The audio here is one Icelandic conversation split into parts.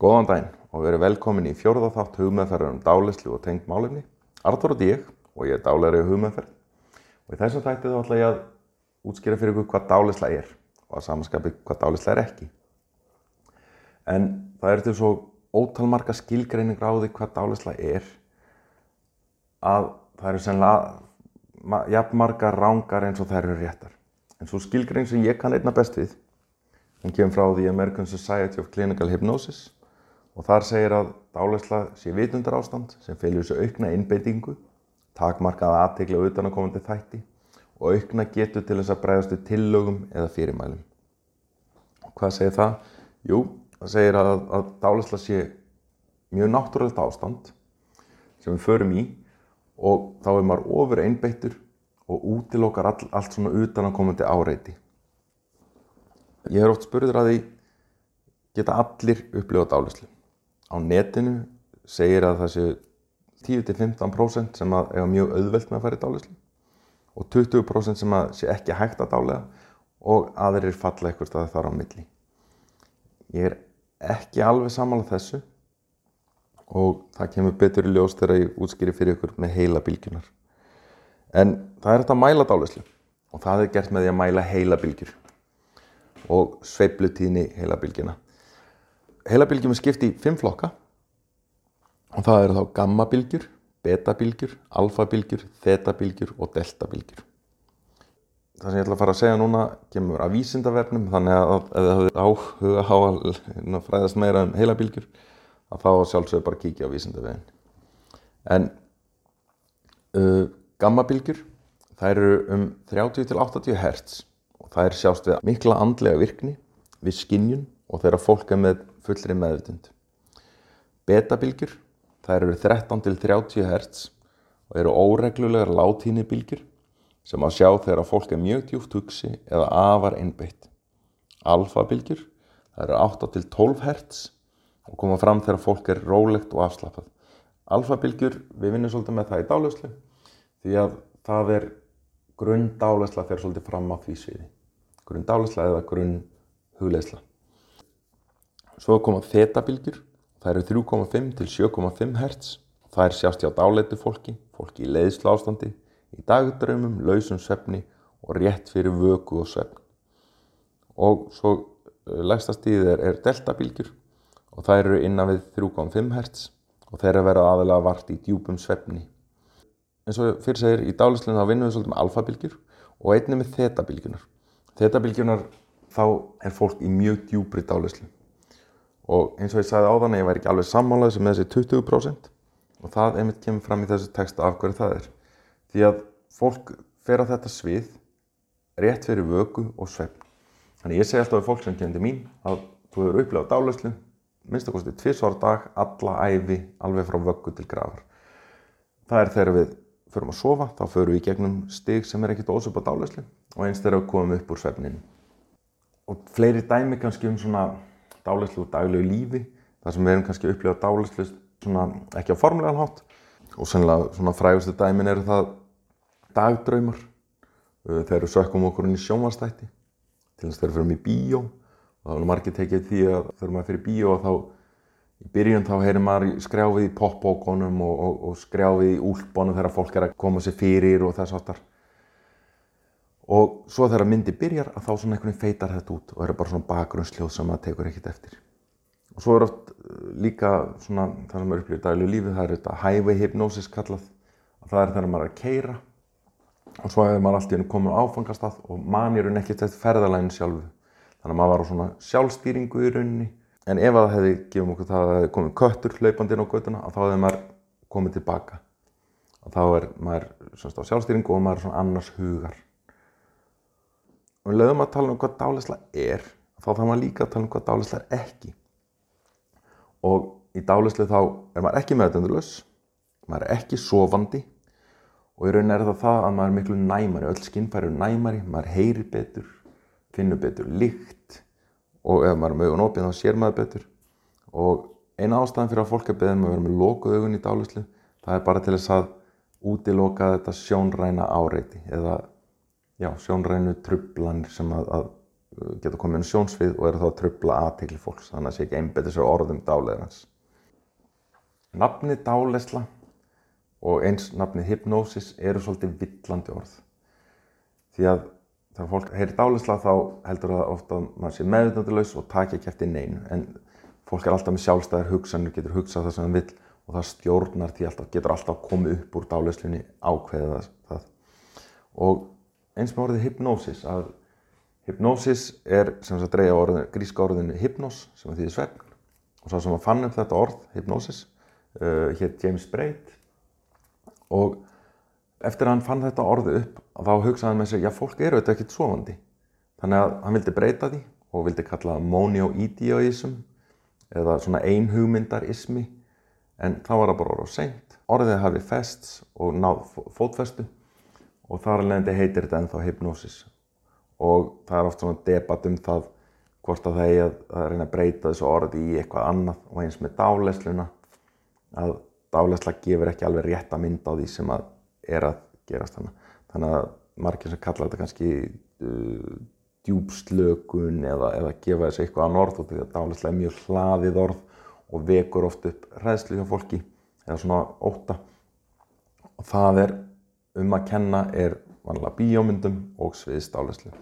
Góðan daginn og verið velkomin í fjórða þátt hugmeðferðar um dálislu og tengt málefni. Artur og ég og ég er dálæri hugmeðferð. Og í þessum þætti þá ætla ég að útskýra fyrir ykkur hvað dálisla er og að samanskapi hvað dálisla er ekki. En það er til svo ótalmarka skilgreining ráði hvað dálisla er að það eru sennilega jafnmarga rángar eins og þær eru réttar. En svo skilgreining sem ég kann einna best við, hún kemur frá The American Society of Clinical Hypnosis og þar segir að dálisla sé vitundar ástand sem fylgur þessu aukna innbeitingu, takmarkaða aðtegla utanakomandi þætti og aukna getur til þess að bregðast við tillögum eða fyrirmælum. Og hvað segir það? Jú, það segir að, að dálisla sé mjög náttúrulegt ástand sem við förum í og þá er maður ofur einbeittur og útilokar all, allt svona utanakomandi áreiti. Ég er oft spurður að því geta allir upplifað dálislu. Á netinu segir að það séu 10-15% sem að eiga mjög auðvelt með að fara í dálislu og 20% sem að sé ekki hægt að dálega og aðrir falla eitthvað staði þar á milli. Ég er ekki alveg samála þessu og það kemur betur í ljós þegar ég útskýri fyrir ykkur með heila bylgjunar. En það er þetta að mæla dálislu og það er gert með því að mæla heila bylgjur og sveiplutíðni heila bylgjuna. Heila bylgjum er skipt í fimm flokka og það eru þá gammabilgjur, betabilgjur, alfabilgjur, þetabilgjur og deltabilgjur. Það sem ég ætla að fara að segja núna kemur af vísindavefnum þannig að ef þið hafið áhuga á að fræðast meira um heilabilgjur að þá sjálfsögur bara kíkja á vísindavefin. En uh, gammabilgjur þær eru um 30-80 Hz og þær sjást við mikla andlega virkni við skinnjun og þeirra fólk er með fullri meðvitund. Betabilgjur Þær eru 13 til 30 Hz og eru óreglulegar látínibilgjur sem að sjá þegar fólk er mjög djúft hugsi eða afar einbeitt. Alfabilgjur, það eru 8 til 12 Hz og koma fram þegar fólk er rólegt og afslappað. Alfabilgjur, við vinnum svolítið með það í dálæslu því að það er grunn dálæsla þegar svolítið fram á því sviði. Grunn dálæsla eða grunn hugleisla. Svo koma þetabilgjur Það eru 3,5 til 7,5 Hz. Það er sjást hjá dáleitu fólki, fólki í leiðslu ástandi, í dagdraumum, lausum svefni og rétt fyrir vöku og svefn. Og svo lægsta stíðið er, er deltabilgjur og það eru innan við 3,5 Hz og þeir eru aðalega vart í djúpum svefni. En svo fyrir segir í dálislunum þá vinnum við svolítið með alfabilgjur og einnig með þetabilgjunar. Þetabilgjunar þá er fólk í mjög djúpri dálislu og eins og ég sagði áðan að ég væri ekki alveg sammálaðis með þessi 20% og það einmitt kemur fram í þessu texta af hverju það er. Því að fólk fer að þetta svið rétt fyrir vöku og svefn. Þannig ég segi alltaf við fólk sem kemur til mín að þú hefur upplegað dálæslu minnstakosti tviðsvar dag, alla æfi alveg frá vöku til grafar. Það er þegar við förum að sofa þá förum við í gegnum stig sem er ekkert ósöp á dálæslu og eins þegar við komum upp úr svefninu og fleiri dæmi kannski um svona dálæslu úr daglegu lífi þar sem við erum kannski að upplifa dálæslu svona ekki á formulegan hátt. Og sennilega svona frægustu dæmin eru það dagdraumar þegar við sökkum okkur inn í sjómanstætti til þess að þegar við fyrir í bíó og þá er margir tekið því að þegar maður fyrir bíó og þá í byrjun þá heyrir maður skrjáfið í popbókonum og, og, og skrjáfið í úlbónum þegar fólk er að koma sér fyrir og þess aftar og svo þegar myndi byrjar að þá svona einhvern feitar þetta út og eru bara svona bakgrunnsljóð sem maður tekur ekkert eftir. Og svo er oft eh, líka svona það sem er upplýðið daglegu lífið það er þetta highway hypnosis kallað. Og það er þegar maður er að keira og svo hefur maður alltaf inn komið á áfangastað og mann er ekki eftir ferðalægin sjálfu. Þannig að maður var á svona sjálfstýringu í rauninni. En ef það hefði gefum okkur það að það hefði komið köttur hlaupandi inn á göttuna þá hefði maður komið tilbaka. Og þá er maður á sjálfstýringu og maður er svona annars hugar og við lögum að tala um hvað dálisla er þá þarf maður líka að tala um hvað dálisla er ekki. Og í dálislu þá er maður ekki meðdöndurlaus maður er ekki sofandi og í rauninni er það það að maður er miklu næmari öll skinnfæri eru næmari, maður heyri betur finnur betur lykt og ef maður er með augun opið þá sér maður betur. Og eina ástæðan fyrir að fólk er beðin með að vera með lokuð augun í dálislu það er bara til þess að útiloka þetta sjónræna áreiti eða já, sjónrænu trublanir sem að, að geta komið inn sjónsvið og eru þá að trubla aðtegli fólks þannig að það sé ekki einbetið sér orðum dáleðans. Nafnið dálesla og eins nafnið hypnosis eru svolítið villandi orð. Því að þegar fólk heyrir dálesla þá heldur það ofta að maður sé meðvitaðlaus og takja ekki eftir neinu en fólk er alltaf með sjálfstæðar hugsanir, getur hugsað það sem það vil og það stjórnar því alltaf, getur alltaf komið upp úr dáleslunni ákveðið það. Og eins með orðið hypnosis, að hypnosis er sem þess að dreyja orðinu, gríska orðinu hypnos sem þýðir svegn og svo sem að fann upp þetta orð, hypnosis, uh, hétt James Braid og eftir að hann fann þetta orði upp þá hugsaði hann með sig, já fólk eru þetta ekkert svovandi þannig að hann vildi breyta því og vildi kalla það monio-ideoism eða svona einhugmyndarismi. En þá var það bara orð og seint. Orðið hafi fests og náð fótfestu og þar alveg heitir þetta ennþá hypnosis. Og það er oft svona debatt um það hvort að það eigi að, reyna að breyta þessu orði í eitthvað annað. Og eins með dálesluna að dálesla gefur ekki alveg rétt að mynda á því sem að er að gerast þannig. Þannig að margir sem kalla þetta kannski uh, djúbslökun eða, eða gefa þessu eitthvað annar orð og því að dálislega er mjög hlaðið orð og vekur oft upp hræðslu hjá fólki eða svona óta og það er um að kenna er vanlega bíómyndum og sviðstálislu.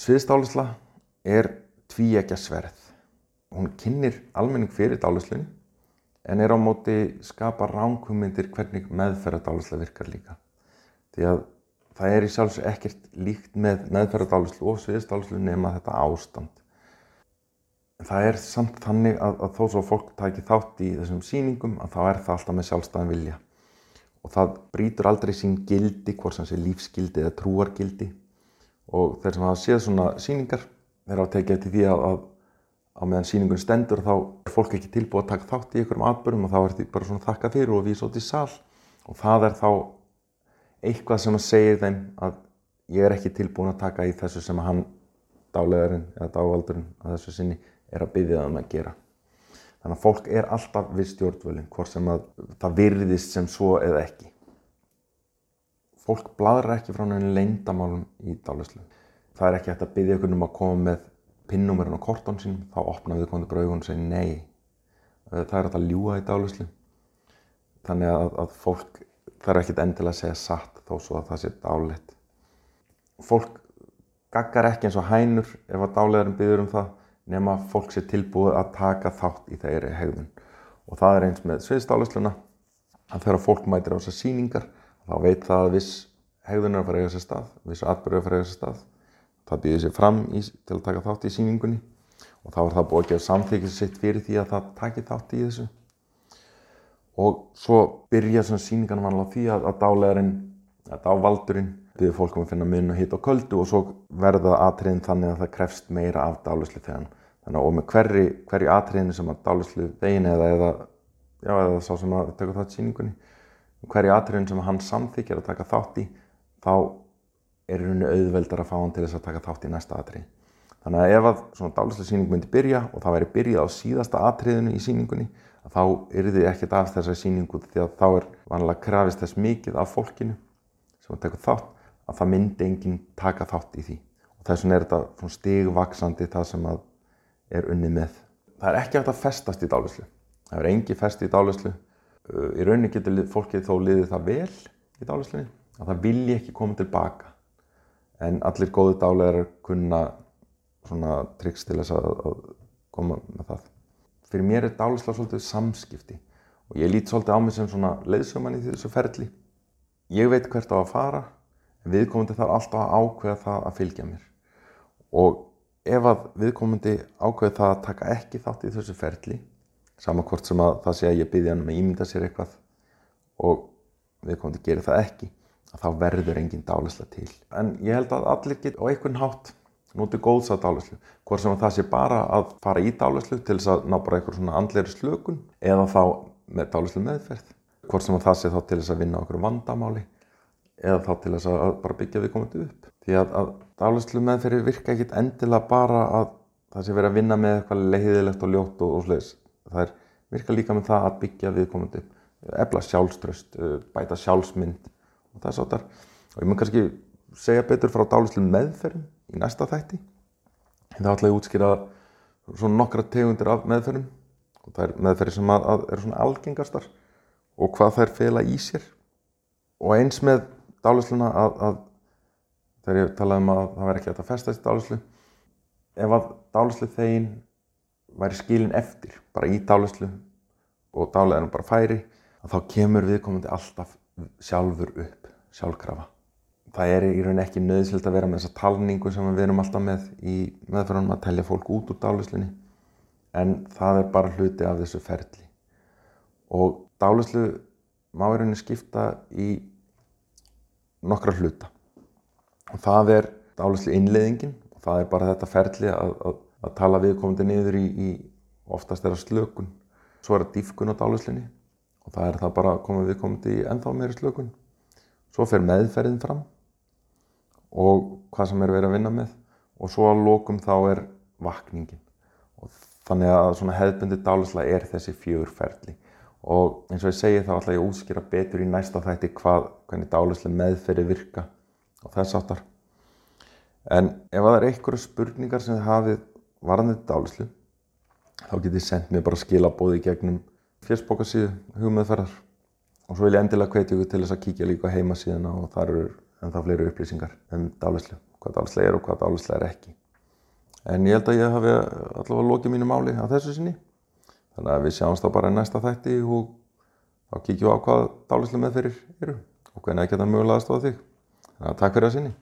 Sviðstálisla er tvíegja sverð. Hún kynir almenning fyrir dálislunni en er á móti skapa ránkvömyndir hvernig meðferðardálisla virkar líka. Því að það er í sjálfs ekkert líkt með meðferðardálislu og sviðsdálislu nema þetta ástand. Það er samt þannig að, að þó svo fólk taki þátt í þessum síningum að þá er það alltaf með sjálfstæðan vilja. Og það brítur aldrei sín gildi, hvort sem sé lífsgildi eða trúargildi. Og þeir sem hafa séð svona síningar, þeir hafa tekið eftir því að, að á meðan síningun stendur þá er fólk ekki tilbúið að taka þátt í einhverjum atbyrjum og þá er því bara svona þakka fyrir og vísa út í sall og það er þá eitthvað sem að segja þeim að ég er ekki tilbúin að taka í þessu sem að hann dálegarinn eða dávaldurinn að þessu sinni er að byggja það um að gera. Þannig að fólk er alltaf við stjórnvölinn hvort sem að það virðist sem svo eða ekki. Fólk bladrar ekki frá náttúrulega leindamálum í dálæslu. Það er ekki hægt að byggja einhvern um að koma með pinnúmerinn á kortón sínum, þá opnaði þau komandi braugun og segi nei. Það er að ljúa í dálislu. Þannig að, að fólk þarf ekkert endilega að segja satt þó svo að það sé dálegt. Fólk gaggar ekki eins og hænur ef að dálegarinn byður um það nema fólk sé tilbúið að taka þátt í þeirri hegðun. Og það er eins með sviðsdálisluna að þegar fólk mætir á þessar síningar þá veit það að viss hegðun að fara eiga sér stað, viss atbyrju að fara eiga sér stað það býðir sér fram í, til að taka þátt í síningunni og þá er það búið að gefa samþykjum sitt fyrir því að það taki þátt í þessu og svo byrja svona síningan vanlega því að, að dálæðarinn, að dávaldurinn byrður fólkum að finna mun og hitt á köldu og svo verða atriðin þannig að það krefst meira af dálæslu þegar þannig að og með hverju, hverju atriðinu sem að dálæslu vegin eða eða, já, eða sá sem að taka þátt síningunni hverju atriðinu sem hann samþykjar að taka þátt í þá er rauninu auðveldar að fá hann til þess að taka þátt í næsta atrið. Þannig að ef að svona dálislega síning myndi byrja og það væri byrjað á síðasta atriðinu í síningunni þá er þið ekkert af þessari síningu því að þá er vanlega krafist þess mikið af fólkinu sem að tekur þátt að það myndi enginn taka þátt í því. Og þess vegna er þetta stigvaksandi það sem er unni með. Það er ekki hægt að festast í dálislu. Það er engi fest í dálislu. Í rauninni getur fólkið þó liðið það vel í dálislunni að það vilji ekki koma tilbaka en allir góðu dálæðar kunna svona triks til þess að, koma með það. Fyrir mér er dálæsla svolítið samskipti og ég lít svolítið á mig sem svona leiðsöman í þessu ferli. Ég veit hvert á að fara viðkomandi þarf alltaf að ákveða það að fylgja mér og ef að viðkomandi ákveða það að taka ekki þátt í þessu ferli sama hvort sem að það sé að ég byrja hann með ímynda sér eitthvað og viðkomandi gerir það ekki að þá verður engin dálisla til. En ég held að allir get á einhvern hátt notið góðs að dálislu. Hvort sem það sé bara að fara í dálislu til þess að ná bara einhver svona andleiri slökun eða þá með dálislu meðferð. Hvort sem það sé þá til þess að vinna okkur vandamáli eða þá til þess að bara byggja við komandi upp. Því að, að dálislu meðferði virka ekkit endilega bara að það sé verið að vinna með eitthvað leiðilegt og ljótt og, og sliðis. Það er virka líka með það að byggja við komandi upp. Ebla sjálfströst, bæta sjálfsmynd og þess áttar og ég mun kannski segja betur frá dálislu meðferðum í næsta þætti. Það ætla ég að útskýra svona nokkra tegundir af meðferðum og það er meðferði sem að, að eru svona algengastar og hvað þær fela í sér. Og eins með dálisluna að, að þegar ég talaði um að það væri ekki að festa þessi dálislu, ef að dálislu þegin væri skilin eftir, bara í dálislu og dálæðinu bara færi, þá kemur viðkomandi alltaf sjálfur upp, sjálfkrafa. Það er í raun ekki nöðsvilt að vera með þessa talningu sem við erum alltaf með í meðferðanum að tellja fólk út úr dálislinni en það er bara hluti af þessu ferli. Og dálislu má í rauninni skipta í nokkra hluta. Og það er dálislu innleiðingin og það er bara þetta ferli að, að, að tala viðkomandi niður í, í oftast þeirra slökun. Svo er það dýfkun á dálislinni og það er það bara að koma viðkomandi í ennþá meiri slökun. Svo fer meðferðin fram og hvað sem er verið að vinna með og svo að lókum þá er vakningin. Og þannig að svona hefðbundi dálisla er þessi fjögur ferli og eins og ég segi þá ætla ég að útskýra betur í næsta þætti hvað, hvernig dálisla meðferði virka og þess áttar. En ef það er einhverju spurningar sem þið hafið varðandi dálislu þá getið þið sendt mér bara skilabóði gegnum fjörsbókarsíðu hugmeðferðar og svo vil ég endilega hvetja ykkur til þess að kíkja líka heimasíðuna og þar eru ennþá fleiri upplýsingar um dálislu, hvað dálisla er og hvað dálisla er ekki. En ég held að ég hafi allavega lokið mínu máli á þessu sinni. Þannig að við sjáumst þá bara í næsta þætti og þá kíkjum við á hvað dálislu meðferðir eru og hvernig það geta mögulega aðstofa þig. Þannig að takk fyrir að sinni.